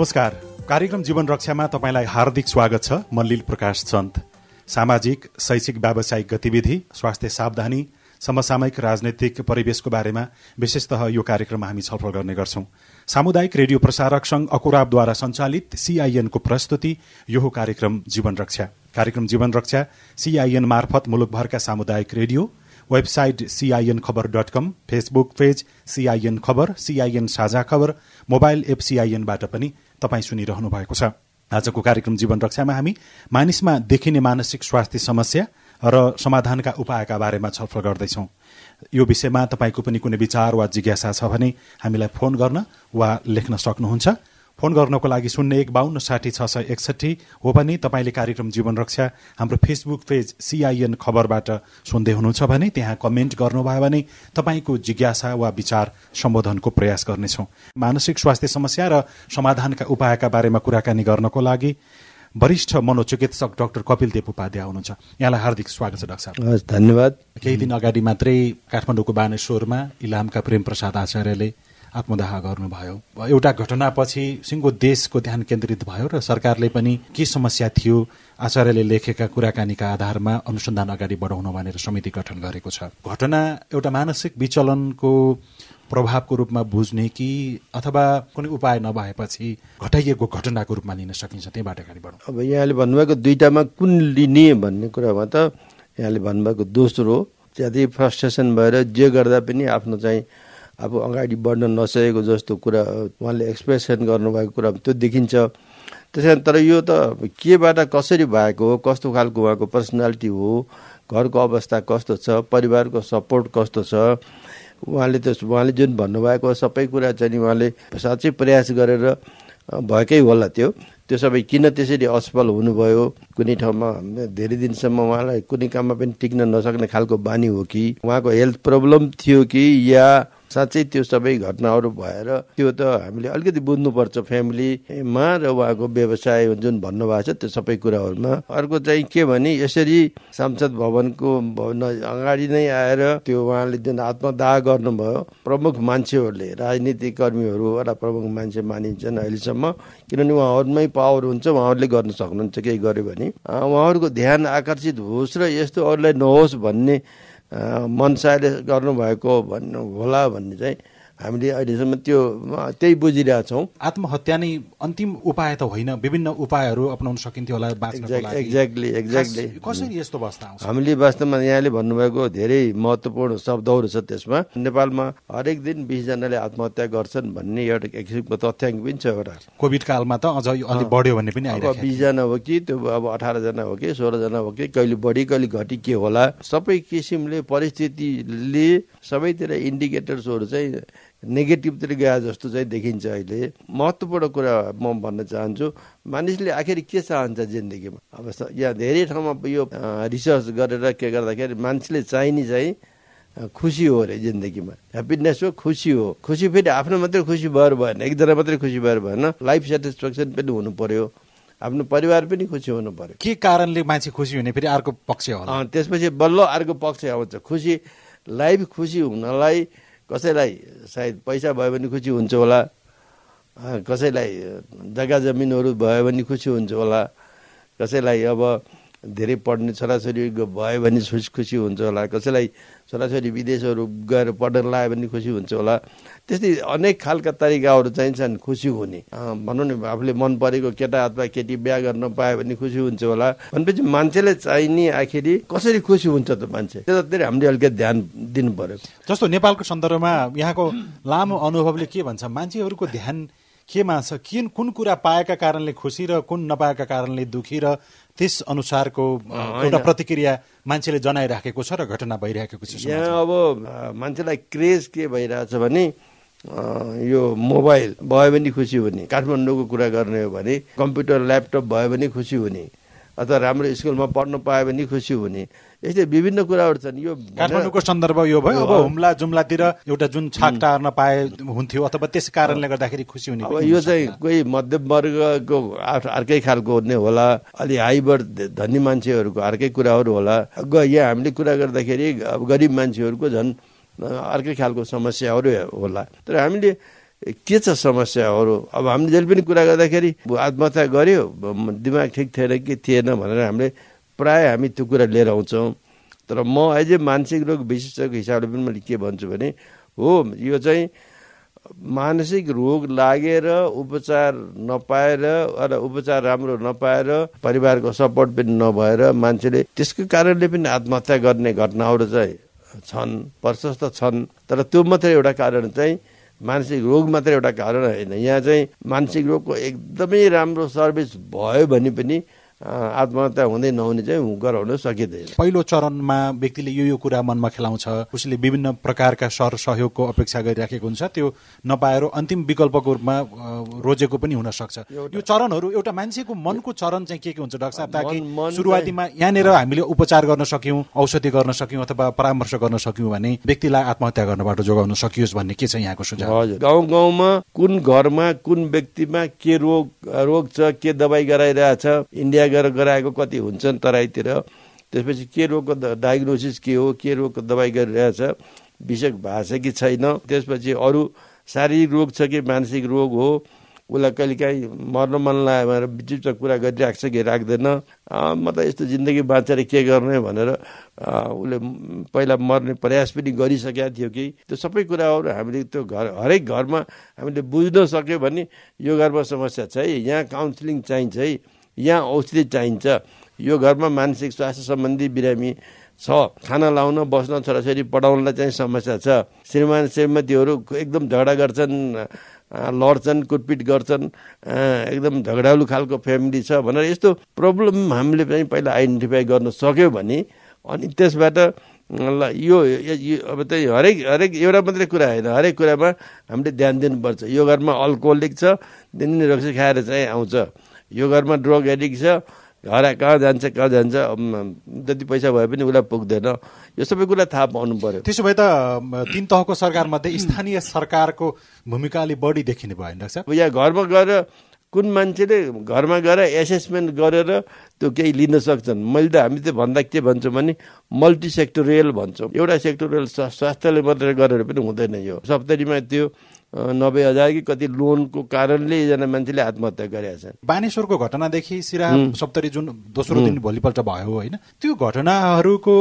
नमस्कार। कार्यक्रम जीवन रक्षामा तपाईँलाई हार्दिक स्वागत छ। म लील प्रकाश चन्द सामाजिक शैक्षिक व्यावसायिक गतिविधि स्वास्थ्य सावधानी समसामयिक राजनैतिक परिवेशको बारेमा विशेषतः यो कार्यक्रममा हामी छलफल गर्ने गर्छौं। सामुदायिक रेडियो प्रसारक संघ अकुराबद्वारा सञ्चालित सीआईएनको प्रस्तुति यो कार्यक्रम जीवन रक्षा। कार्यक्रम जीवन रक्षा सीआईएन मार्फत मुलुकभरका सामुदायिक radio website CIN Khabar dot com Facebook page CIN Khabar CIN Sajha Khabar mobile app सीआईएनबाट पनि तपाईँ सुनिरहनु भएको छ। आजको कार्यक्रम जीवन रक्षामा हामी मानिसमा देखिने मानसिक स्वास्थ्य समस्या र समाधानका उपायका बारेमा छलफल गर्दैछौ। यो विषयमा तपाईँको पनि कुनै विचार वा जिज्ञासा छ भने हामीलाई फोन गर्न वा लेख्न सक्नुहुन्छ। फोन गर्नको लागि शून्य एक बाहन्न साठी छ सय एकसठी हो भने तपाईँले कार्यक्रम जीवन रक्षा हाम्रो फेसबुक पेज सिआइएन खबरबाट सुन्दै हुनुहुन्छ भने त्यहाँ कमेन्ट गर्नुभयो भने तपाईँको जिज्ञासा वा विचार सम्बोधनको प्रयास गर्नेछौँ। मानसिक स्वास्थ्य समस्या र समाधानका उपायका बारेमा कुराकानी गर्नको लागि वरिष्ठ मनोचिकित्सक डाक्टर कपिल देव उपाध्याय हुनुहुन्छ। यहाँलाई हार्दिक स्वागत छ डाक्टर साहब। धन्यवाद। केही दिन अगाडि मात्रै काठमाडौँको बानेश्वरमा इलामका प्रेम प्रसाद आचार्यले आत्मदाह गर्नुभयो। एउटा घटनापछि सिङ्गो देशको ध्यान केन्द्रित भयो र सरकारले पनि के समस्या थियो आचार्यले लेखेका कुराकानीका आधारमा अनुसन्धान अगाडि बढाउन भनेर समिति गठन गरेको छ। घटना एउटा मानसिक विचलनको प्रभावको रूपमा बुझ्ने कि अथवा कुनै उपाय नभएपछि घटाइएको घटनाको रूपमा लिन सकिन्छ त्यहीबाट अगाडि बढौँ। अब यहाँले भन्नुभएको दुईटामा कुन लिने भन्ने कुरामा त यहाँले भन्नुभएको दोस्रो ज्यादै फ्रस्ट्रेसन भएर जे गर्दा पनि आफ्नो चाहिँ अब अगाडि बढ्न नसकेको जस्तो कुरा उहाँले एक्सप्रेसन गर्नुभएको कुरा त्यो देखिन्छ। त्यसै तर यो त केबाट कसरी भएको हो कस्तो खालको उहाँको पर्सनालिटी हो घरको अवस्था कस्तो छ परिवारको सपोर्ट कस्तो छ उहाँले त उहाँले जुन भन्नुभएको सबै कुरा चाहिँ उहाँले साँच्चै प्रयास गरेर भएकै होला त्यो। त्यो सबै किन त्यसरी असफल हुनुभयो कुनै ठाउँमा धेरै दिनसम्म उहाँलाई कुनै काममा पनि टिक्न नसक्ने खालको बानी हो कि उहाँको हेल्थ प्रब्लम थियो कि या साँच्चै त्यो सबै घटनाहरू भएर त्यो त हामीले अलिकति बुझ्नुपर्छ फ्यामिलीमा र उहाँको व्यवसाय जुन भन्नुभएको छ त्यो सबै कुराहरूमा। अर्को चाहिँ के भने यसरी सांसद भवनको भवन अगाडि नै आएर त्यो उहाँले जुन आत्मदाह गर्नुभयो प्रमुख मान्छेहरूले राजनीतिक कर्मीहरू एउटा प्रमुख मान्छे मानिन्छन् अहिलेसम्म किनभने उहाँहरूमै पावर हुन्छ उहाँहरूले गर्न सक्नुहुन्छ केही गर्यो भने। उहाँहरूको ध्यान आकर्षित होस् र यस्तो अरूलाई नहोस् भन्ने मनसायले गर्नुभएको भन्नु होला भन्ने चाहिँ हामीले अहिलेसम्म त्यो त्यही बुझिरहेछौँ आत्महत्या नै अन्तिम उपाय त होइन विभिन्न उपायहरू अपनाउन सकिन्थ्यो होला एक्ज्याक्टली एक्ज्याक्टली कसरी यस्तो अवस्था आउँछ? हामीले वास्तवमा यहाँले भन्नुभएको धेरै महत्त्वपूर्ण शब्दहरू छ त्यसमा। नेपालमा हरेक दिन बिसजनाले आत्महत्या गर्छन् भन्ने एउटा एक किसिमको तथ्याङ्क पनि छ एउटा। कोभिड कालमा त अझ अलिक बढ्यो भन्ने पनि अब बिसजना हो कि त्यो अब अठारजना हो कि सोह्रजना हो कि कहिले बढी कहिले घटी के होला सबै किसिमले परिस्थितिले सबैतिर इन्डिकेटर्सहरू चाहिँ नेगेटिभतिर गए जस्तो चाहिँ देखिन्छ अहिले। महत्त्वपूर्ण कुरा म भन्न चाहन्छु मानिसले आखिर के चाहन्छ जिन्दगीमा? अब यहाँ धेरै ठाउँमा यो रिसर्च गरेर के गर्दाखेरि मान्छेले चाहिने चाहिँ खुसी हो अरे जिन्दगीमा। ह्याप्पिनेस हो खुसी हो। खुसी फेरि आफ्नो मात्रै खुसी भएर भएन एकजना मात्रै खुसी भएर भएन लाइफ सेटिस्फ्याक्सन पनि हुनु पर्यो। आफ्नो परिवार पनि खुसी हुनु पर्यो। के कारणले मान्छे खुसी हुने? फेरि अर्को पक्ष हो त्यसपछि बल्ल अर्को पक्ष आउँछ। खुसी लाइफ खुसी हुनलाई कसैलाई सायद पैसा भयो भने खुसी हुन्छ होला। कसैलाई जग्गा जमिनहरू भयो भने खुसी हुन्छ होला। कसैलाई अब धेरै पढ्ने छोराछोरी भयो भने खुसी हुन्छ होला। कसैलाई छोराछोरी विदेशहरू गएर पढ्न लगायो भने खुसी हुन्छ होला। त्यस्तै अनेक खालका तरिकाहरू चाहिन्छन् खुसी हुने। भनौँ न आफूले मन परेको केटा अथवा केटी बिहा गर्न पायो भने खुसी हुन्छ होला। भनेपछि मान्छेले चाहिने आखिरी कसरी खुसी हुन्छ त मान्छे? त्यतातिर हामीले अलिकति ध्यान दिनु पर्यो। जस्तो नेपालको सन्दर्भमा यहाँको लामो अनुभवले के भन्छ मान्छेहरूको ध्यान केमा छ? किन कुन कुरा पाएका कारणले खुसी र कुन नपाएका कारणले दुखी र त्यस अनुसारको एउटा प्रतिक्रिया मान्छेले जनाइराखेको छ र घटना भइरहेको छ यहाँ अब मान्छेलाई क्रेज के भइरहेछ भने यो मोबाइल भयो भने खुसी हुने काठमाडौँको कुरा गर्ने हो भने कम्प्युटर ल्यापटप भयो भने खुसी हुने अथवा राम्रो स्कुलमा पढ्न पायो भने खुसी हुने यस्तै विभिन्न कुराहरू छन्। यो काठमाडौँको सन्दर्भ यो भयो। अब हुम्ला जुम्लातिर एउटा जुन छाक टार्न पाए हुन्थ्यो अथवा त्यस कारणले गर्दाखेरि खुसी हुने अब यो चाहिँ कोही मध्यम वर्गको अर्कै खालको हुने होला। अलि हाइबर धनी मान्छेहरूको अर्कै कुराहरू होला। यहाँ हामीले कुरा गर्दाखेरि अब गरिब मान्छेहरूको झन् अर्कै खालको समस्याहरू होला। तर हामीले के छ समस्याहरू? अब हामीले जहिले पनि कुरा गर्दाखेरि आत्महत्या गर्यो दिमाग ठिक थिएन कि थिएन भनेर हामीले प्राय हामी त्यो कुरा लिएर आउँछौँ। तर म अझै मानसिक रोग विशेषज्ञको हिसाबले पनि मैले के भन्छु भने हो यो चाहिँ मानसिक रोग लागेर उपचार नपाएर अथवा उपचार राम्रो नपाएर परिवारको सपोर्ट पनि नभएर मान्छेले त्यसको कारणले पनि आत्महत्या गर्ने घटनाहरू चाहिँ छन् प्रशस्त छन्। तर त्यो मात्रै एउटा कारण चाहिँ मानसिक रोग मात्रै एउटा कारण होइन। यहाँ चाहिँ मानसिक रोगको एकदमै राम्रो सर्भिस भयो भने पनि आत्महत्या हुँदै नहुने चाहिँ गराउन सकिँदैन। पहिलो चरणमा व्यक्तिले यो यो कुरा मनमा खेलाउँछ उसले विभिन्न प्रकारका सर सहयोगको अपेक्षा गरिराखेको हुन्छ त्यो नपाएर अन्तिम विकल्पको रूपमा रोजेको पनि हुन सक्छ। यो चरणहरू एउटा मान्छेको मनको चरण चाहिँ के के हुन्छ डाक्टर साहब? ताकि सुरुवातीमा यहाँनिर हामीले उपचार गर्न सक्यौँ औषधि गर्न सक्यौँ अथवा परामर्श गर्न सक्यौँ भने व्यक्तिलाई आत्महत्या गर्नबाट जोगाउन सकियोस् भन्ने के छ यहाँको सुझाव? गाउँ गाउँमा कुन घरमा कुन व्यक्तिमा के रोग रोग छ के दबाई गराइरहेछ इन्डिया गएर गराएको कति हुन्छन् तराईतिर। त्यसपछि के रोगको डायग्नोसिस के हो के रोगको दबाई गरिरहेछ विषय छ कि छैन। त्यसपछि अरू शारीरिक रोग छ कि मानसिक रोग हो उसलाई कहिलेकाहीँ मर्न मन लाग्यो भनेर बिच कुरा गरिरहेको छ कि राख्दैन। म त यस्तो जिन्दगी बाँचेर के गर्ने भनेर उसले पहिला मर्ने प्रयास पनि गरिसकेका थियो कि। त्यो सबै कुराहरू हामीले त्यो घर हरेक घरमा हामीले बुझ्न सक्यो भने यो घरमा समस्या छ है यहाँ काउन्सिलिङ चाहिन्छ है। यहाँ औषधि चाहिन्छ। यो घरमा मानसिक स्वास्थ्य सम्बन्धी बिरामी छ। खाना लाउन बस्न छोराछोरी पढाउनलाई चाहिँ समस्या छ। श्रीमान श्रीमतीहरू एकदम झगडा गर्छन् लड्छन् कुटपिट गर्छन् एकदम झगडालु खालको फ्यामिली छ भनेर यस्तो प्रब्लम हामीले चाहिँ पहिला आइडेन्टिफाई गर्न सक्यो भने अनि त्यसबाट ल यो अब त्यही हरेक हरेक एउटा मात्रै कुरा होइन। हरेक कुरामा हामीले ध्यान दिनुपर्छ। यो घरमा अल्कोहोलिक छ दिनदिन रक्सी खाएर चाहिँ आउँछ। यो घरमा ड्रग एडिक्ट छ घर कहाँ जान्छ कहाँ जान्छ जति पैसा भए पनि उसलाई पुग्दैन। यो सबै कुरा थाहा पाउनु पर्यो। त्यसो भए त तिन तहको सरकारमध्ये स्थानीय सरकारको भूमिका अलिक बढी देखिने भयो डाक्टर यहाँ घरमा गएर कुन मान्छेले घरमा गएर एसेसमेन्ट गरेर त्यो केही लिन सक्छन्? मैले त हामी त भन्दा के भन्छौँ भने मल्टी सेक्टोरियल भन्छौँ। एउटा सेक्टोरियल स्वास्थ्यले मात्रै गरेर पनि हुँदैन यो। सप्तरीमा त्यो नब्बे हजार कि कति लोनको कारणले एकजना मान्छेले आत्महत्या गरेका छन्। बानेश्वरको घटनादेखि सिरा सप्तरी जुन दोस्रो दिन भोलिपल्ट भयो होइन त्यो घटनाहरूको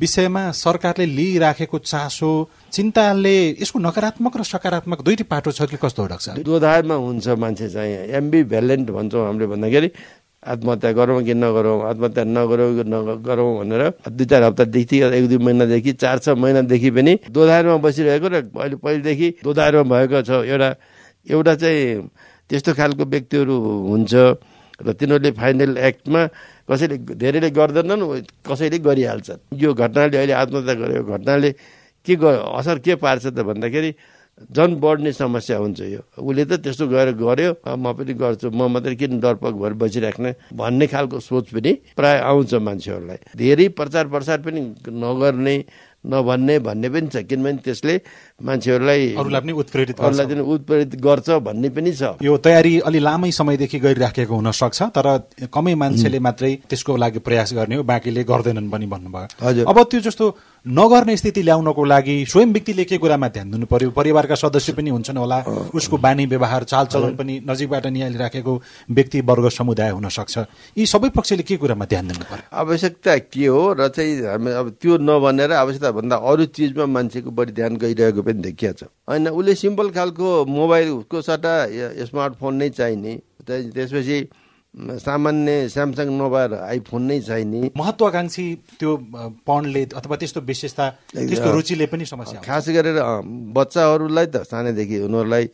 विषयमा सरकारले लिइराखेको चासो चिन्ताले यसको नकारात्मक र सकारात्मक दुईटी पाटो छ कि कस्तो हो डाक्टर दोधारमा हुन्छ मान्छे चाहिँ। एमबी भ्यालेन्ट भन्छौँ हामीले भन्दाखेरि आत्महत्या गरौँ कि नगरौँ आत्महत्या नगरौँ कि नगरौँ भनेर दुई चार हप्तादेखि एक दुई महिनादेखि चार छ महिनादेखि पनि दोधारमा बसिरहेको र अहिले पहिलेदेखि दोधारमा भएको छ। एउटा एउटा चाहिँ त्यस्तो खालको व्यक्तिहरू हुन्छ र तिनीहरूले फाइनल एक्टमा कसैले धेरैले गर्दैनन् कसैले गरिहाल्छन्। यो घटनाले अहिले आत्महत्या गरेको घटनाले के असर के पार्छ त भन्दाखेरि झन् बढ्ने समस्या हुन्छ यो। उसले त त्यस्तो गएर गर्यो। म पनि गर्छु। म मात्रै किन डरपक भएर बसिराख्ने भन्ने खालको सोच पनि प्राय आउँछ मान्छेहरूलाई। धेरै प्रचार प्रसार पनि नगर्ने नभन्ने भन्ने पनि छ। किनभने त्यसले मान्छेहरूलाई अरूलाई पनि उत्प्रेरित अरूलाई पनि उत्प्रेरित गर्छ भन्ने पनि छ। यो तयारी अलि लामै समयदेखि गरिराखेको हुन सक्छ तर कमै मान्छेले मात्रै त्यसको लागि प्रयास गर्ने हो बाँकीले गर्दैनन् पनि भन्नुभयो। अब त्यो जस्तो नगर्ने स्थिति ल्याउनको लागि स्वयं व्यक्तिले के कुरामा ध्यान दिनु पर्यो? परिवारका सदस्य पनि हुन्छन् होला। उसको बानी व्यवहार चालचलन पनि नजिकबाट निहालिराखेको व्यक्ति वर्ग समुदाय हुन सक्छ। यी सबै पक्षले के कुरामा ध्यान दिनु पर्यो? आवश्यकता के हो र चाहिँ हामी अब त्यो नभनेर आवश्यकता भन्दा अरू चिजमा मान्छेको बढी ध्यान गइरहेको पनि देखिया छ। होइन उसले सिम्पल खालको मोबाइलको सट्टा स्मार्टफोन नै चाहिने। त्यसपछि सामान्य स्यामसङ नभएर आइफोन नै चाहिने महत्वाकांक्षी त्यो पढले अथवा त्यस्तो विशेषता त्यस्तो रुचिले पनि समस्या खास गरेर बच्चाहरूलाई त सानैदेखि उनीहरूलाई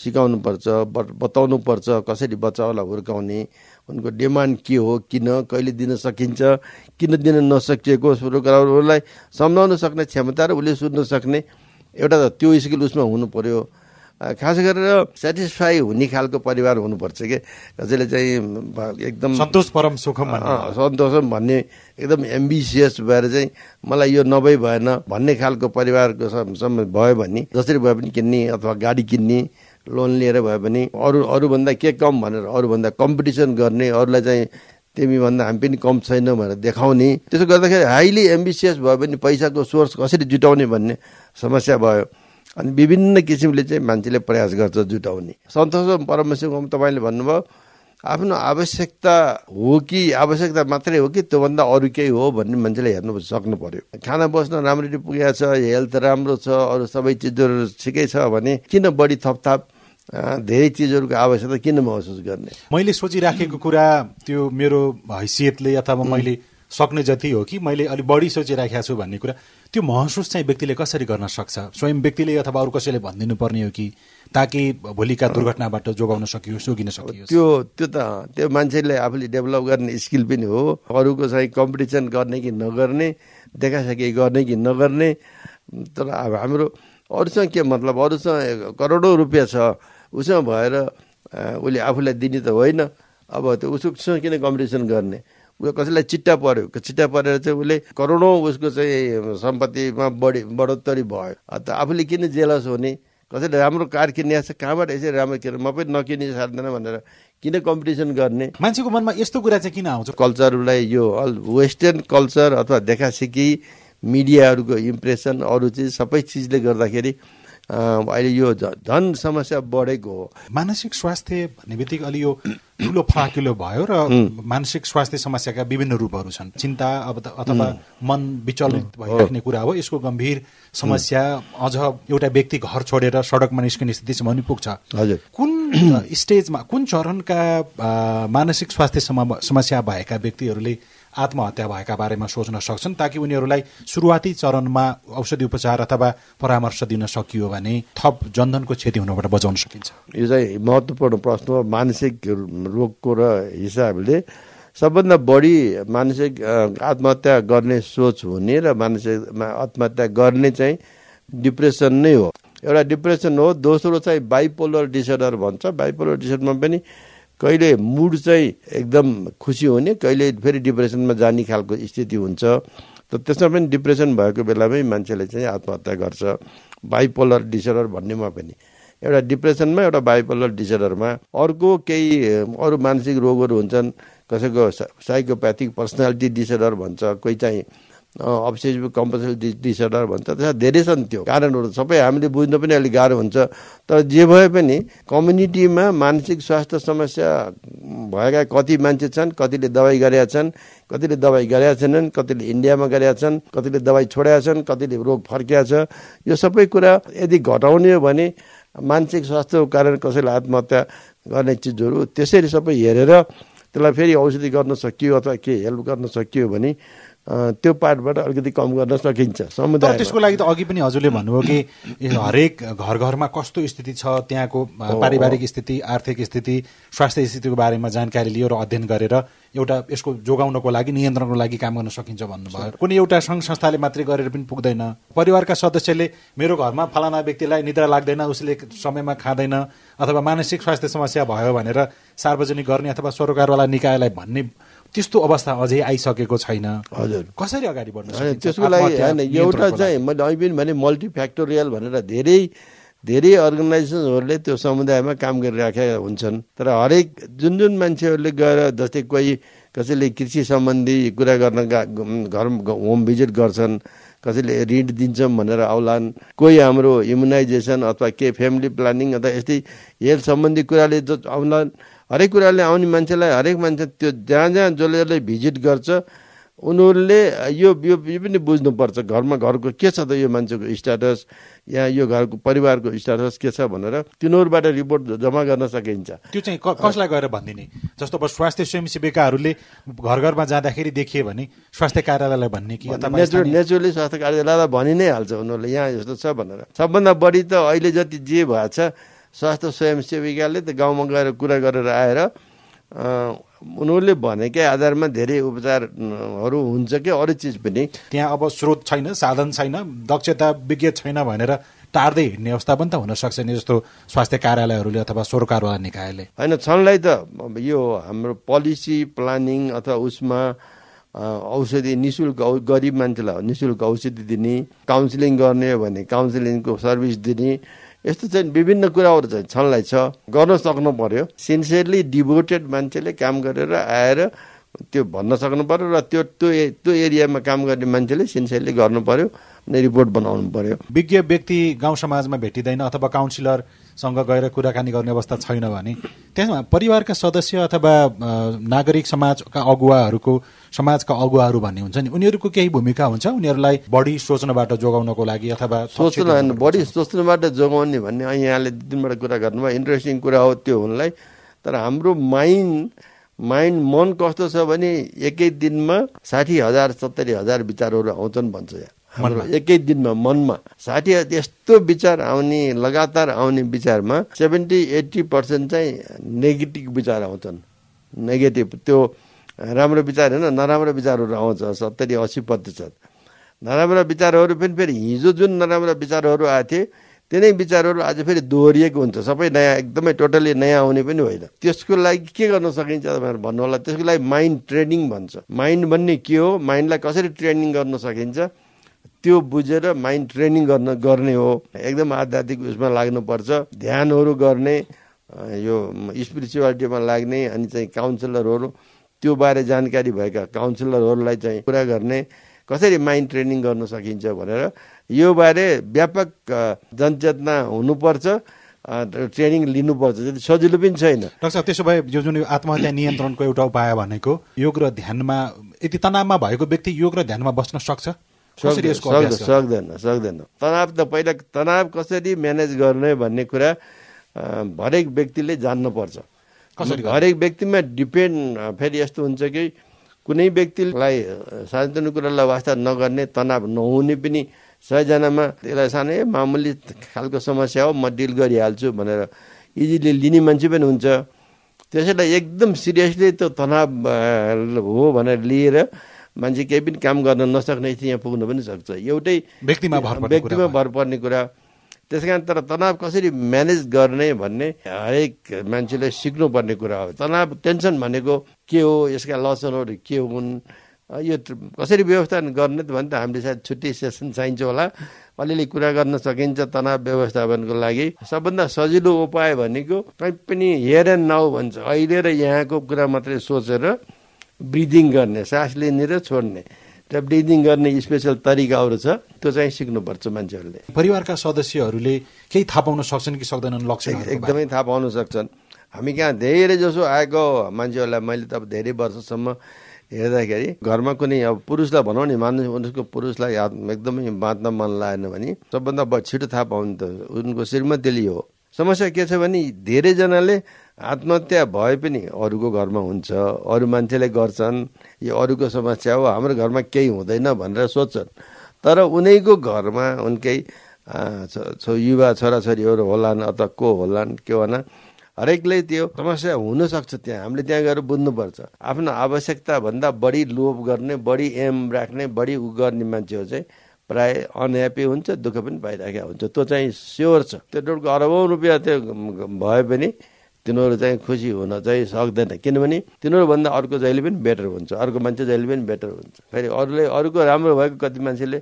सिकाउनु पर्छ बताउनु पर्छ कसरी बच्चाहरूलाई हुर्काउने उनको डिमान्ड के हो किन कहिले दिन सकिन्छ किन दिन नसकिएको कुराहरूलाई सम्झाउन सक्ने क्षमता र उसले सुन्न सक्ने एउटा त त्यो स्किल उसमा हुनु पर्यो। खास गरेर सेटिस्फाई हुने खालको परिवार हुनुपर्छ कि? कसैले चाहिँ एकदम सन्तोष परम सुखम सन्तोषम भन्ने। एकदम एम्बिसियस भएर चाहिँ मलाई यो नभई भएन भन्ने खालको परिवारको भयो भने जसरी भए पनि किन्ने अथवा गाडी किन्ने लोन लिएर भए पनि अरू अरूभन्दा के कम भनेर अरूभन्दा कम्पिटिसन गर्ने अरूलाई चाहिँ तिमीभन्दा हामी पनि कम छैनौँ भनेर देखाउने। त्यसो गर्दाखेरि हाइली एम्बिसियस भयो भने पैसाको सोर्स कसरी जुटाउने भन्ने समस्या भयो। अनि विभिन्न किसिमले चाहिँ मान्छेले प्रयास गर्छ जुटाउने। सन्तोष परमेश्वरको तपाईँले भन्नुभयो आफ्नो आवश्यकता हो कि आवश्यकता मात्रै हो कि त्योभन्दा अरू केही हो? भन्ने मान्छेले हेर्नु सक्नु पर्यो खाना बस्न राम्ररी पुगेको छ हेल्थ राम्रो छ अरू सबै चिजहरू ठिकै छ भने किन बढी थपथाप धेरै चिजहरूको आवश्यकता किन महसुस गर्ने? मैले सोचिराखेको कुरा त्यो मेरो हैसियतले अथवा मैले सक्ने जति हो कि मैले अलिक बढी सोचिराखेको छु भन्ने कुरा त्यो महसुस चाहिँ व्यक्तिले कसरी गर्न सक्छ? स्वयं व्यक्तिले अथवा अरू कसैले भनिदिनु पर्ने हो कि ताकि भोलिका दुर्घटनाबाट जोगाउन सकियोस् जोगिन सकियोस्? त्यो त्यो त त्यो मान्छेले आफूले डेभलप गर्ने स्किल पनि हो। अरूको चाहिँ कम्पिटिसन गर्ने कि नगर्ने देखासेखी गर्ने कि नगर्ने। तर अब हाम्रो अरूसँग के मतलब? अरूसँग करोडौँ रुपियाँ छ। उसँग भएर उसले आफूलाई दिने त होइन। अब त्यो उससँग किन कम्पिटिसन गर्ने? कसैलाई चिट्टा पऱ्यो चिट्टा परेर चाहिँ उसले करोडौँ उसको चाहिँ सम्पत्तिमा बढी बढोत्तरी भयो। त आफूले किन जेलस हुने? कसैले राम्रो कार किन्ने छ कहाँबाट यसरी राम्रो किन? म पनि नकिने सार्दैन भनेर किन कम्पिटिसन गर्ने? मान्छेको मनमा यस्तो कुरा चाहिँ किन आउँछ? कल्चरलाई यो अल वेस्टर्न कल्चर अथवा देखासेखी मिडियाहरूको इम्प्रेसन अरू चिज सबै चिजले गर्दाखेरि अहिले यो झन समस्या बढेको हो। मानसिक स्वास्थ्य भन्ने बित्तिकै अलि यो ठुलो फराकिलो भयो र मानसिक स्वास्थ्य समस्याका विभिन्न रूपहरू छन्। चिन्ता अब अथवा मन विचलित भइराख्ने कुरा हो। यसको गम्भीर समस्या अझ एउटा व्यक्ति घर छोडेर सडकमा निस्किने स्थितिसम्म पनि पुग्छ। हजुर। कुन स्टेजमा कुन चरणका मानसिक स्वास्थ्य समस्या भएका व्यक्तिहरूले आत्महत्या भएका बारेमा सोच्न सक्छन् ताकि उनीहरूलाई सुरुवाती चरणमा औषधि उपचार अथवा परामर्श दिन सकियो भने थप जनधनको क्षति हुनबाट बचाउन सकिन्छ। यो चाहिँ महत्त्वपूर्ण प्रश्न हो। मानसिक रोगको र हिसाबले सबभन्दा बढी मानसिक आत्महत्या गर्ने सोच हुने र मानसिक आत्महत्या गर्ने चाहिँ डिप्रेसन नै हो। एउटा डिप्रेसन हो। दोस्रो चाहिँ बाइपोलर डिसअर्डर भन्छ। बाइपोलर डिसअर्डरमा पनि कहिले मुड चाहिँ एकदम खुसी हुने कहिले फेरि डिप्रेसनमा जाने खालको स्थिति हुन्छ। त त्यसमा पनि डिप्रेसन भएको बेलामै मान्छेले चाहिँ आत्महत्या गर्छ। बाइपोलर डिसअर्डर भन्नेमा पनि। एउटा डिप्रेसनमा एउटा बाइपोलर डिसअर्डरमा अर्को केही अरू मानसिक रोगहरू हुन्छन् कसैको साइकोप्याथिक पर्सनालिटी डिसअर्डर भन्छ कोही चाहिँ अब्सेसिभ कम्पल्सिभ डिसअर्डर भन्छ। त्यसमा धेरै छन् त्यो कारणहरू। सबै हामीले बुझ्न पनि अलिक गाह्रो हुन्छ। तर जे भए पनि कम्युनिटीमा मानसिक स्वास्थ्य समस्या भएका कति मान्छे छन् कतिले दबाई गरेका छन् कतिले दबाई गरेका छैनन् कतिले इन्डियामा गरेका छन् कतिले दबाई छोडेका छन् कतिले रोग फर्किया छ। यो सबै कुरा यदि घटाउने हो भने मानसिक स्वास्थ्यको कारण कसैले आत्महत्या गर्ने चिजहरू त्यसरी सबै हेरेर त्यसलाई फेरि औषधि गर्न सकियो अथवा के हेल्प गर्न सकियो भने त्यो पार्टबाट अलिकति कम गर्न सकिन्छ समुदाय त्यसको लागि त अघि पनि हजुरले भन्नुभयो कि हरेक घर घरमा कस्तो स्थिति छ त्यहाँको पारिवारिक स्थिति आर्थिक स्थिति स्वास्थ्य स्थितिको बारेमा जानकारी लियो र अध्ययन गरेर एउटा यसको जोगाउनको लागि नियन्त्रणको लागि काम गर्न सकिन्छ भन्नुभयो। कुनै एउटा सङ्घ संस्थाले मात्रै गरेर पनि पुग्दैन। परिवारका सदस्यले मेरो घरमा फलाना व्यक्तिलाई निद्रा लाग्दैन उसले समयमा खाँदैन अथवा मानसिक स्वास्थ्य समस्या भयो भनेर सार्वजनिक गर्ने अथवा सरोकारवाला निकायलाई भन्ने त्यस्तो अवस्था अझै आइसकेको छैन। हजुर। कसरी अगाडि बढ्नु त्यसको लागि होइन एउटा चाहिँ मैले अहिले पनि भने मल्टिफ्याक्टोरियल भनेर धेरै धेरै अर्गनाइजेसनहरूले त्यो समुदायमा काम गरिराखेका हुन्छन्। तर हरेक जुन जुन मान्छेहरूले गएर जस्तै कोही कसैले कृषि सम्बन्धी कुरा गर्न घर होम भिजिट गर्छन् कसैले ऋण दिन्छौँ भनेर आउलान् कोही हाम्रो इम्युनाइजेसन अथवा के फ्यामिली प्लानिङ अथवा यस्तै हेल्थ सम्बन्धी कुराले जो आउलान् हरेक कुराले आउने मान्छेलाई हरेक मान्छे त्यो जहाँ जहाँ जसले जसले भिजिट गर्छ उनीहरूले यो यो पनि बुझ्नुपर्छ घरमा घरको के छ त यो मान्छेको स्ट्याटस यहाँ यो घरको परिवारको स्ट्याटस के छ भनेर तिनीहरूबाट रिपोर्ट जम्मा गर्न सकिन्छ। त्यो चाहिँ कसलाई गएर भनिदिने? जस्तो अब स्वास्थ्य स्वयंसेविकाहरूले घर घरमा जाँदाखेरि देखिए भने स्वास्थ्य कार्यालयलाई भन्ने कि नेचुरल नेचुरली स्वास्थ्य कार्यालयलाई भनि नै हाल्छ उनीहरूले यहाँ यस्तो छ भनेर। सबभन्दा बढी त अहिले जति जे भएछ स्वास्थ्य स्वयंसेविकाले त गाउँमा गएर कुरा गरेर आएर उनीहरूले भनेकै आधारमा धेरै उपचारहरू हुन्छ कि अरू चिज पनि। त्यहाँ अब स्रोत छैन साधन छैन दक्षता विज्ञ छैन भनेर टार्दै हिँड्ने अवस्था पनि त हुनसक्छ नि जस्तो स्वास्थ्य कार्यालयहरूले अथवा सरकारवाला निकायले। होइन छनलाई त यो हाम्रो पोलिसी प्लानिङ अथवा उसमा औषधि नि शुल्क गरिब मान्छेलाई नि शुल्क औषधि दिने काउन्सिलिङ गर्ने हो भने काउन्सिलिङको सर्भिस दिने यस्तो चाहिँ विभिन्न कुराहरू चाहिँ छनलाई छ। गर्न सक्नु पर्यो सिन्सियरली डिभोटेड मान्छेले काम गरेर आएर त्यो भन्न सक्नु पर्यो र त्यो त्यो त्यो एरियामा काम गर्ने मान्छेले सिन्सियरली गर्नु पर्यो रिपोर्ट बनाउनु पर्यो विज्ञ व्यक्ति गाउँ समाजमा भेटिँदैन अथवा काउन्सिलरसँग गएर कुराकानी गर्ने अवस्था छैन भने त्यसमा परिवारका सदस्य अथवा नागरिक समाजका अगुवाहरूको समाजका अगुवाहरू भन्ने हुन्छ नि उनीहरूको केही भूमिका हुन्छ? उनीहरूलाई बढी सोच्नबाट जोगाउनको लागि अथवा सोच्नु बढी सोच्नुबाट जोगाउने भन्ने यहाँले दिनबाट कुरा गर्नुभयो इन्ट्रेस्टिङ कुरा हो त्यो हुनलाई। तर हाम्रो माइन्ड माइन्ड मन कस्तो छ भने एकै दिनमा साठी हजार सत्तरी हजार विचारहरू आउँछन् भन्छ यहाँ। एकै दिनमा मनमा साठी यस्तो विचार आउने लगातार आउने विचारमा सेभेन्टी एट्टी पर्सेन्ट चाहिँ नेगेटिभ विचार आउँछन्। नेगेटिभ त्यो राम्रो विचार होइन नराम्रो विचारहरू आउँछ सत्तरी असी प्रतिशत। नराम्रा विचारहरू पनि फेरि हिजो जुन नराम्रा विचारहरू आएको थिए तिनै विचारहरू आज फेरि दोहोरिएको हुन्छ। सबै नयाँ एकदमै टोटल्ली नयाँ आउने पनि होइन। त्यसको लागि के गर्न सकिन्छ भनेर भन्नु होला? त्यसको लागि माइन्ड ट्रेनिङ भन्छ। माइन्ड भन्ने के हो? माइन्डलाई कसरी ट्रेनिङ गर्न सकिन्छ? त्यो बुझेर माइन्ड ट्रेनिङ गर्न गर्ने हो। एकदम आध्यात्मिक उसमा लाग्नुपर्छ। ध्यानहरू गर्ने यो स्पिरिचुअलिटीमा लाग्ने अनि चाहिँ काउन्सिलरहरू त्यो बारे जानकारी भएका काउन्सिलरहरूलाई चाहिँ कुरा गर्ने कसरी माइन्ड ट्रेनिङ गर्न सकिन्छ भनेर। यो बारे व्यापक जनचेतना हुनुपर्छ ट्रेनिङ लिनुपर्छ। सजिलो पनि छैन। डाक्टर त्यसो भए यो जुन आत्महत्या नियन्त्रणको एउटा उपाय भनेको योग र ध्यानमा यति तनावमा भएको व्यक्ति योग र ध्यानमा बस्न सक्छ? सक्दैन सक्दैन तनाव त पहिला तनाव कसरी म्यानेज गर्ने भन्ने कुरा हरेक व्यक्तिले जान्नुपर्छ। हरेक व्यक्तिमा डिपेन्ड फेरि यस्तो हुन्छ कि कुनै व्यक्तिलाई सानोतिनो कुरालाई वास्ता नगर्ने तनाव नहुने पनि सयजनामा त्यसलाई सानै मामुली खालको समस्या हो म डिल गरिहाल्छु भनेर इजिली लिने मान्छे पनि हुन्छ। त्यसैलाई एकदम सिरियसली त्यो तनाव हो भनेर लिएर मान्छे केही पनि काम गर्न नसक्ने स्थिति यहाँ पुग्न पनि सक्छ। एउटै व्यक्तिमा व्यक्तिमा भर पर्ने कुरा त्यस कारण तर तनाव कसरी म्यानेज गर्ने भन्ने हरेक मान्छेले सिक्नुपर्ने कुरा हो। तनाव टेन्सन भनेको के हो यसका लक्षणहरू के हुन् यो कसरी व्यवस्थापन गर्ने त भने त हामीले सायद छुट्टी सेसन चाहिन्छ होला। अलिअलि कुरा गर्न सकिन्छ तनाव व्यवस्थापनको लागि। सबभन्दा सजिलो उपाय भनेको कहीँ पनि हेयर एन्ड नाउ भन्छ। अहिले र यहाँको कुरा मात्रै सोचेर ब्रिदिङ गर्ने सास लिने र छोड्ने। र ब्रिदिङ गर्ने स्पेसल तरिकाहरू छ त्यो चाहिँ सिक्नुपर्छ मान्छेहरूले। परिवारका सदस्यहरूले केही थाहा पाउन सक्छन् कि सक्दैनन् लक्ष्य एकदमै थाहा पाउन सक्छन्। हामी कहाँ धेरै जसो आएको मान्छेहरूलाई मैले त अब धेरै वर्षसम्म हेर्दाखेरि घरमा कुनै अब पुरुषलाई भनौँ नि मान्नु उनको पुरुषलाई एकदमै बाँच्न मन लागेन भने सबभन्दा छिटो थाहा पाउने त उनको श्रीमतीले हो। समस्या के छ भने धेरैजनाले आत्महत्या भए पनि अरूको घरमा हुन्छ अरू मान्छेले गर्छन् यो अरूको समस्या हो हाम्रो घरमा केही हुँदैन भनेर सोध्छन्। तर उनैको घरमा उनकै छो युवा छोराछोरीहरू होलान् अथवा को होलान् के भन हरेकले त्यो समस्या हुनसक्छ त्यहाँ। हामीले त्यहाँ गएर बुझ्नुपर्छ। आफ्नो आवश्यकताभन्दा बढी लोभ गर्ने बढी एम राख्ने बढी उ गर्ने मान्छेहरू चाहिँ प्राय अनह्याप्पी हुन्छ दुःख पनि पाइरहेको हुन्छ। त्यो चाहिँ स्योर छ। त्यो डोटको अरबौँ रुपियाँ त्यो भए पनि तिनीहरू चाहिँ खुसी हुन चाहिँ सक्दैन। किनभने तिनीहरूभन्दा अर्को जहिले पनि बेटर हुन्छ। अर्को मान्छे जहिले पनि बेटर हुन्छ। फेरि अरूले अरूको राम्रो भएको कति मान्छेले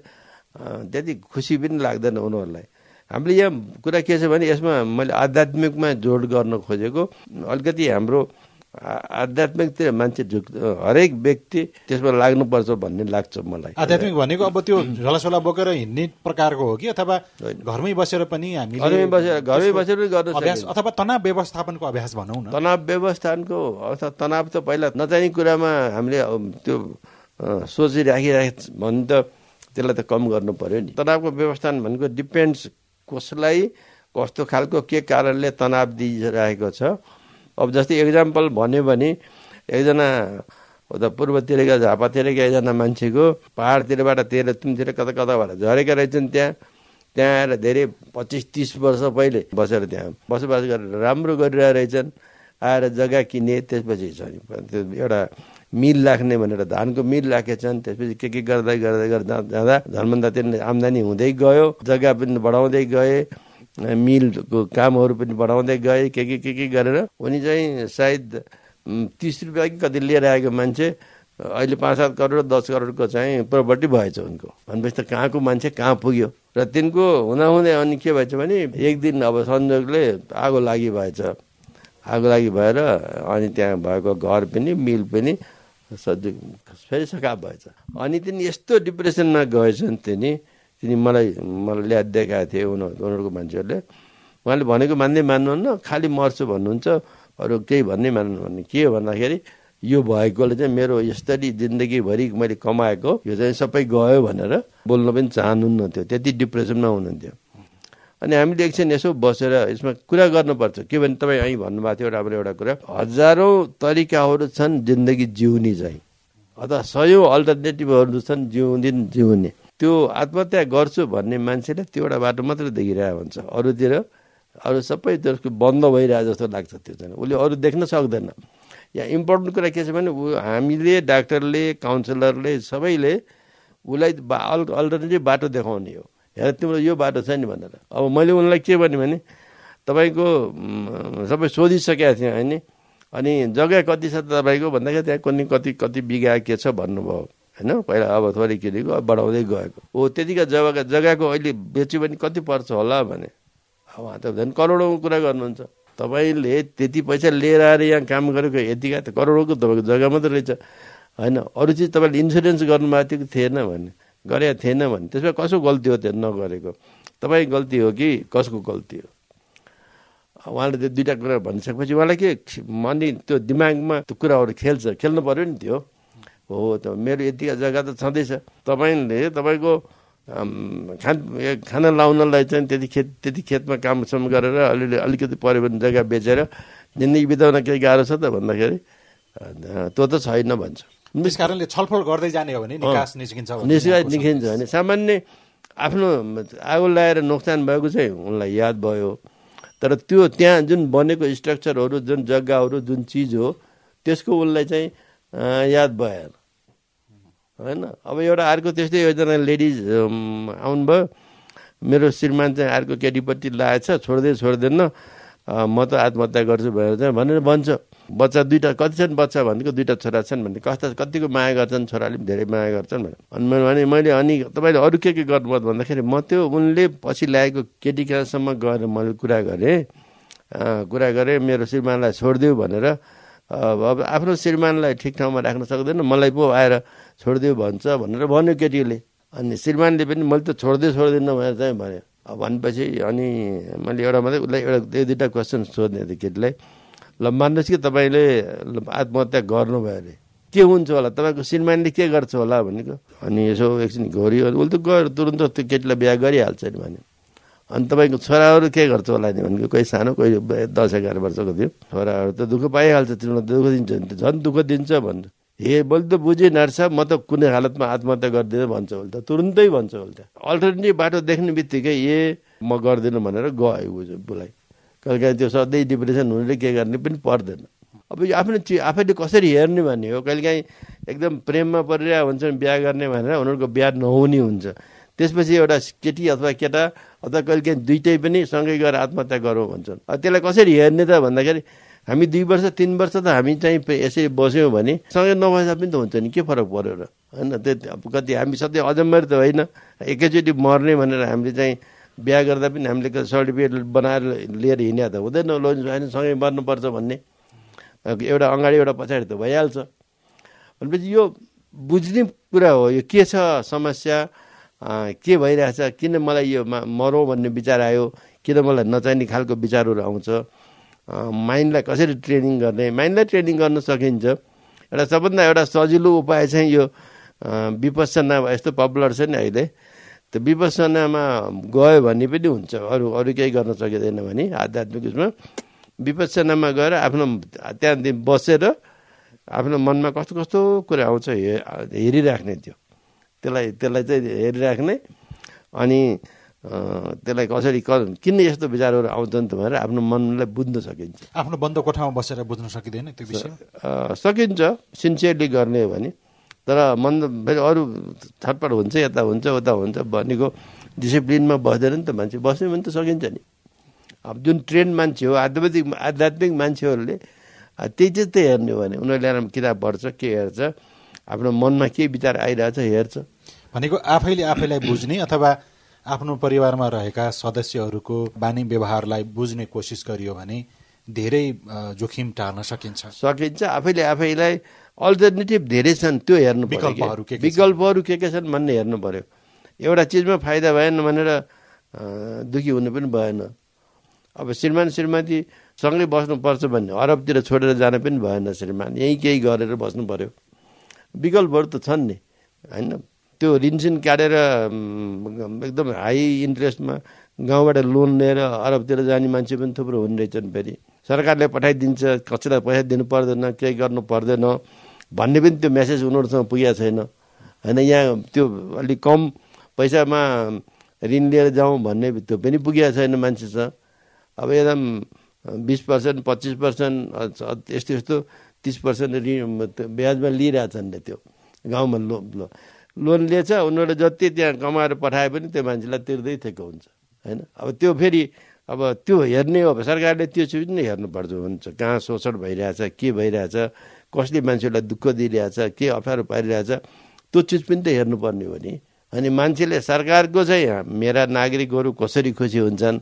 त्यति खुसी पनि लाग्दैन उनीहरूलाई। हामीले यहाँ कुरा के छ भने यसमा मैले आध्यात्मिकमा जोड गर्न खोजेको अलिकति हाम्रो आध्यात्मिकतिर मान्छे झुक हरेक व्यक्ति त्यसमा लाग्नुपर्छ भन्ने लाग्छ मलाई। आध्यात्मिक भनेको अब त्यो झलासोला बोकेर हिँड्ने प्रकारको हो कि अथवा घरमै बसेर पनि हामी घरमै बसेर घरमै बसेर पनि अभ्यास अथवा तनाव व्यवस्थापनको अभ्यास भनौँ न। तनाव व्यवस्थापनको अथवा तनाव त पहिला नचाहिने कुरामा हामीले त्यो सोचिराखिराखे भने त त्यसलाई त कम गर्नु पर्यो नि। तनावको व्यवस्थान भनेको डिपेन्ड्स कसलाई कस्तो खालको के कारणले तनाव दिइरहेको छ अब जस्तै एक्जाम्पल भन्यो भने एकजना उता पूर्वतिरका झापातिरका एकजना मान्छेको पाहाडतिरबाट तेह्र तिनतिर कता कता भएर झरेका रहेछन् त्यहाँ। त्यहाँ आएर धेरै पच्चिस तिस वर्ष पहिले बसेर त्यहाँ बसोबास गरेर राम्रो गरिरहेको रहेछन्। आएर जग्गा किने त्यसपछि त्यो एउटा मिल राख्ने भनेर धानको मिल राखेछन् त्यसपछि के के गर्दै गर्दै गर्दा जाँदा झन्भन्दा आम्दानी हुँदै गयो जग्गा पनि बढाउँदै गए। मिलको कामहरू पनि बढाउँदै गए के के के के गरेर उनी चाहिँ सायद तिस रुपियाँ कि कति लिएर आएको मान्छे अहिले पाँच सात करोड दस करोडको चाहिँ प्रोपर्टी भएछ उनको। भनेपछि त कहाँको मान्छे कहाँ पुग्यो? र तिनको हुँदाहुँदै अनि के भएछ भने एक दिन अब संयोगले आगो लागि भएछ। आगो लागि भएर अनि त्यहाँ भएको घर पनि मिल पनि फेरि सकाप भएछ। अनि तिनी यस्तो डिप्रेसनमा गएछन् तिनी तिनी मलाई मलाई ल्याद देखाएको थिए उनीहरू उनीहरूको मान्छेहरूले। उहाँले भनेको मान्दै मान्नुहुन्न खालि मर्छु भन्नुहुन्छ अरू केही भन्नै मान्नु भन्ने। के हो भन्दाखेरि यो भएकोले चाहिँ मेरो यसरी जिन्दगीभरि मैले कमाएको यो चाहिँ सबै गयो भनेर बोल्न पनि चाहनुहुन्न थियो त्यति डिप्रेसनमा हुनुहुन्थ्यो। अनि हामीले एकछिन यसो बसेर यसमा कुरा गर्नुपर्छ। के भने तपाईँ અહીં भन्नुभएको थियो राम्रो एउटा कुरा। हजारौँ तरिकाहरू छन् जिन्दगी जिउने चाहिँ। अथवा सयौँ अल्टरनेटिभहरू छन् जिउँदिन जिउने। त्यो आत्महत्या गर्छु भन्ने मान्छेले त्यो एउटा बाटो मात्रै देखिरहेको हुन्छ। अरूतिर अरू सबै त्यसको बन्द भइरहेको जस्तो लाग्छ त्यो चाहिँ। उसले अरू देख्न सक्दैन। यहाँ इम्पोर्टेन्ट कुरा के छ भने ऊ हामीले डाक्टरले काउन्सिलरले सबैले उसलाई बा अल अल्टरनेटिभ बाटो देखाउने हो। हेर तिम्रो यो बाटो छ नि भनेर। अब मैले उनलाई के भने तपाईँको सबै सोधिसकेको थिएँ होइन। अनि जग्गा कति छ तपाईँको भन्दाखेरि त्यहाँ कुनै कति कति बिघा के छ भन्नुभयो। होइन? पहिला अब थोरै किनेको अब बढाउँदै गएको। हो त्यतिका जग्गा जग्गाको अहिले बेच्यो भने कति पर्छ होला भने? अब उहाँ त झन् करोडौँको कुरा गर्नुहुन्छ। तपाईँले त्यति पैसा लिएर आएर यहाँ काम गरेको यतिका त करोडौँको तपाईँको जग्गा मात्रै रहेछ। होइन? अरू चिज तपाईँले इन्सुरेन्स गर्नुभएको थियो थिएन भने? गरेका थिएन भने? त्यसमा कसको गल्ती हो त्यो नगरेको? तपाईँ गल्ती हो कि कसको गल्ती हो? उहाँले त्यो दुइटा कुरा भनिसकेपछि उहाँलाई के मनी त्यो दिमागमा त्यो कुराहरू खेल्छ। खेल्नु पऱ्यो नि त्यो। हो त मेरो यतिका जग्गा त छँदैछ। तपाईँले तपाईँको खान खाना लाउनलाई चाहिँ त्यति खेत त्यति खेतमा कामसम्म गरेर अलिअलि अलिकति पऱ्यो भने जग्गा बेचेर जिन्दगी बिताउन केही गाह्रो छ त भन्दाखेरि त्यो त छैन भन्छ। त्यस कारणले छलफल गर्दै जाने हो भने निकास निस्किन्छ निस्किन्छ निस्किन्छ भने सामान्य आफ्नो आगो लगाएर नोक्सान भएको चाहिँ उनलाई याद भयो। तर त्यो त्यहाँ जुन बनेको स्ट्रक्चरहरू जुन जग्गाहरू जुन चिज हो त्यसको उनलाई चाहिँ याद भएन। होइन? अब एउटा अर्को त्यस्तै एकजना लेडिज आउनुभयो। मेरो श्रीमान चाहिँ अर्को केटीपट्टि लागेछ छोड्दै छोड्दैन। म त आत्महत्या गर्छु भनेर चाहिँ भनेर भन्छ। बच्चा दुइटा कति छन् बच्चा भनेको दुइटा छोरा छन् भने कस्ता कतिको माया गर्छन् छोराले धेरै माया गर्छन् भने। अनि भने मैले अनि तपाईँले अरू के के गर्नुभयो? भन्दाखेरि म त्यो उनले पछि ल्याएको केटी कहाँसम्म गएर मैले कुरा गरेँ। कुरा गरेँ मेरो श्रीमानलाई छोडिदियो भनेर। अब आफ्नो श्रीमानलाई ठिक ठाउँमा राख्न सक्दैन। मलाई पो आएर छोडिदियो भन्छ भनेर भन्यो केटीले। अनि श्रीमानले पनि मैले त छोड्दै छोड्दिनँ भनेर चाहिँ भन्यो। अब भनेपछि अनि मैले एउटा मात्रै उसलाई एउटा दुईवटा क्वेसन सोध्ने थिएँ केटीलाई। ल मान्नुहोस् कि तपाईँले आत्महत्या गर्नुभयो अरे। के हुन्छ होला? तपाईँको श्रीमानले के गर्छ होला भनेको? अनि यसो एकछिन घोरियो उसले त गएर तुरन्त त्यो केटीलाई बिहा गरिहाल्छ नि भन्यो। अनि तपाईँको छोराहरू के गर्छ होला नि भनेको कोही सानो कोही दस एघार वर्षको थियो। छोराहरू त दुःख पाइहाल्छ तिनीहरूलाई दुःख दिन्छ भने त। झन् दुःख दिन्छ भन्छ हे मैले त बुझेँ नार्सा म त कुनै हालतमा आत्महत्या गरिदिनु भन्छ उसले त। तुरुन्तै भन्छ उसले त। अल्टरनेटिभ बाटो देख्ने बित्तिकै ए म गर्दिनँ भनेर गयो बुलाई। कहिले काहीँ त्यो सधैँ डिप्रेसन हुनेले के गर्ने पनि पर्दैन। अब यो आफ्नो चिज आफैले कसरी हेर्ने भन्ने हो? कहिलेकाहीँ एकदम प्रेममा परिरहेको हुन्छ बिहा गर्ने भनेर उनीहरूको बिहा नहुने हुन्छ। त्यसपछि एउटा केटी अथवा केटा अथवा कहिले काहीँ दुइटै पनि सँगै गएर आत्महत्या गरौँ भन्छन्। त्यसलाई कसरी हेर्ने त भन्दाखेरि हामी दुई वर्ष तिन वर्ष त हामी चाहिँ यसरी बस्यौँ भने सँगै नभएदा पनि त हुन्छ नि के फरक पऱ्यो र? होइन त्यो कति हामी सधैँ अजम्मेर त होइन एकैचोटि मर्ने भनेर हामीले चाहिँ बिहा गर्दा पनि हामीले सर्टिफिकेट बनाएर लिएर हिँड्या त हुँदैन। लोन होइन सँगै मर्नुपर्छ भन्ने। एउटा अगाडि एउटा पछाडि त भइहाल्छ। भनेपछि यो बुझ्ने कुरा हो यो के छ समस्या? के भइरहेछ? किन मलाई यो मरौँ भन्ने विचार आयो? किन मलाई नचाहिने खालको विचारहरू आउँछ? माइन्डलाई कसरी ट्रेनिङ गर्ने? माइन्डलाई ट्रेनिङ गर्न सकिन्छ। एउटा सबभन्दा एउटा सजिलो उपाय चाहिँ यो विपसना यस्तो पपुलर छ नि अहिले त्यो विपसनामा गयो भने पनि हुन्छ। अरू अरू केही गर्न सकिँदैन भने आध्यात्मिक उसमा विपसनामा गएर आफ्नो त्यहाँ बसेर आफ्नो मनमा कस्तो कस्तो कुरा आउँछ हे हेरिराख्ने त्यो। त्यसलाई त्यसलाई चाहिँ हेरिराख्ने। अनि त्यसलाई कसरी किन यस्तो विचारहरू आउँछन् त भनेर आफ्नो मनलाई बुझ्न सकिन्छ। आफ्नो बन्द कोठामा बसेर बुझ्न सकिँदैन त्यो विषय? सकिन्छ सिन्सियरली गर्ने हो भने। तर मन फेरि अरू छटपट हुन्छ यता हुन्छ उता हुन्छ भनेको डिसिप्लिनमा बस्दैन नि त मान्छे बस्यो भने त सकिन्छ नि। अब जुन ट्रेन्ड मान्छे हो आध्यात्मिक आध्यात्मिक मान्छेहरूले त्यही चाहिँ त्यही हेर्ने हो भने उनीहरूले किताब पढ्छ के हेर्छ आफ्नो मनमा के विचार आइरहेछ हेर्छ। भनेको आफैले आफैलाई बुझ्ने अथवा आफ्नो परिवारमा रहेका सदस्यहरूको बानी व्यवहारलाई बुझ्ने कोसिस गरियो भने धेरै जोखिम टार्न सकिन्छ। सकिन्छ। आफैले आफैलाई अल्टरनेटिभ धेरै छन् त्यो हेर्नु विकल्पहरू के विकल्पहरू के के छन् भन्ने हेर्नु पर्यो। एउटा चिजमा फाइदा भएन भनेर दुःखी हुनु पनि भएन। अब श्रीमान श्रीमती सँगै बस्नुपर्छ भन्ने अरबतिर छोडेर जान पनि भएन श्रीमान। यहीँ केही गरेर बस्नु पऱ्यो विकल्पहरू त छन् नि। होइन? त्यो ऋणसिन काटेर एकदम हाई इन्ट्रेस्टमा गाउँबाट लोन लिएर अरबतिर जाने मान्छे पनि थुप्रो हुने रहेछन् फेरि। सरकारले पठाइदिन्छ कसैलाई पैसा दिनु पर्दैन केही गर्नु पर्दैन। भन्ने पनि त्यो मेसेज उनीहरूसँग पुगेको छैन। होइन यहाँ त्यो अलिक कम पैसामा ऋण लिएर जाउँ भन्ने त्यो पनि पुगेको छैन मान्छेसँग अब एकदम बिस पर्सेन्ट पच्चिस पर्सेन्ट यस्तो यस्तो तिस पर्सेन्ट ऋण ब्याजमा लिइरहेछन् त्यो गाउँमा लो लोन लिएछ उनीहरूले जति त्यहाँ कमाएर पठाए पनि त्यो मान्छेलाई तिर्दै थिएको हुन्छ होइन? अब त्यो फेरि अब त्यो हेर्ने हो सरकारले त्यो चिज नै हेर्नुपर्छ हुन्छ? कहाँ शोषण भइरहेछ के भइरहेछ कसले मान्छेलाई दुःख दिइरहेछ के अप्ठ्यारो पारिरहेछ त्यो चिज पनि त हेर्नुपर्ने हो नि। अनि मान्छेले सरकारको चाहिँ मेरा नागरिकहरू कसरी खुसी हुन्छन्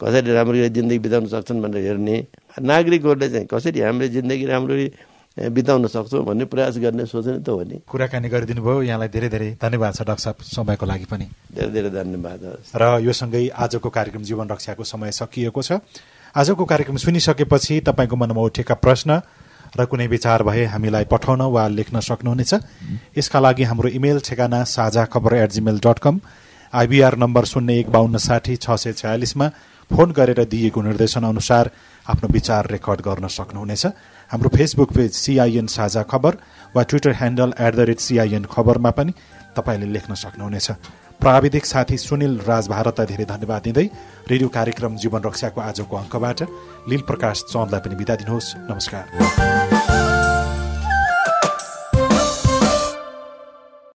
कसरी राम्ररी जिन्दगी बिताउन सक्छन् भनेर हेर्ने नागरिकहरूले चाहिँ कसरी हामीले जिन्दगी राम्ररी बिताउन सक्छौँ भन्ने प्रयास गर्ने सोच्ने त हो नि। कुराकानी गरिदिनु भयो यहाँलाई धेरै धेरै धन्यवाद छ डाक्टर साहब समयको लागि पनि। धेरै धेरै धन्यवाद। र यो सँगै आजको कार्यक्रम जीवन रक्षाको समय सकिएको छ। आजको कार्यक्रम सुनिसकेपछि तपाईँको मनमा उठेका प्रश्न र कुनै विचार भए हामीलाई पठाउन वा लेख्न सक्नुहुनेछ। यसका लागि हाम्रो इमेल ठेगाना Sajha Khabar at Gmail dot com IBR number शून्य एक बाहन्न साठी छ सय छयालिसमा फोन गरेर दिएको निर्देशन अनुसार आफ्नो विचार रेकर्ड गर्न सक्नुहुनेछ। हाम्रो Facebook page CIN Sajha Khabar वा Twitter handle at the rate CIN खबरमा पनि तपाईँले लेख्न सक्नुहुनेछ। प्राविधिक साथी सुनिल राज भारतलाई धेरै धन्यवाद दिँदै रेडियो कार्यक्रम जीवन रक्षाको आजको अङ्कबाट लील प्रकाश चन्दलाई पनि बिदा दिनुहोस्। नमस्कार।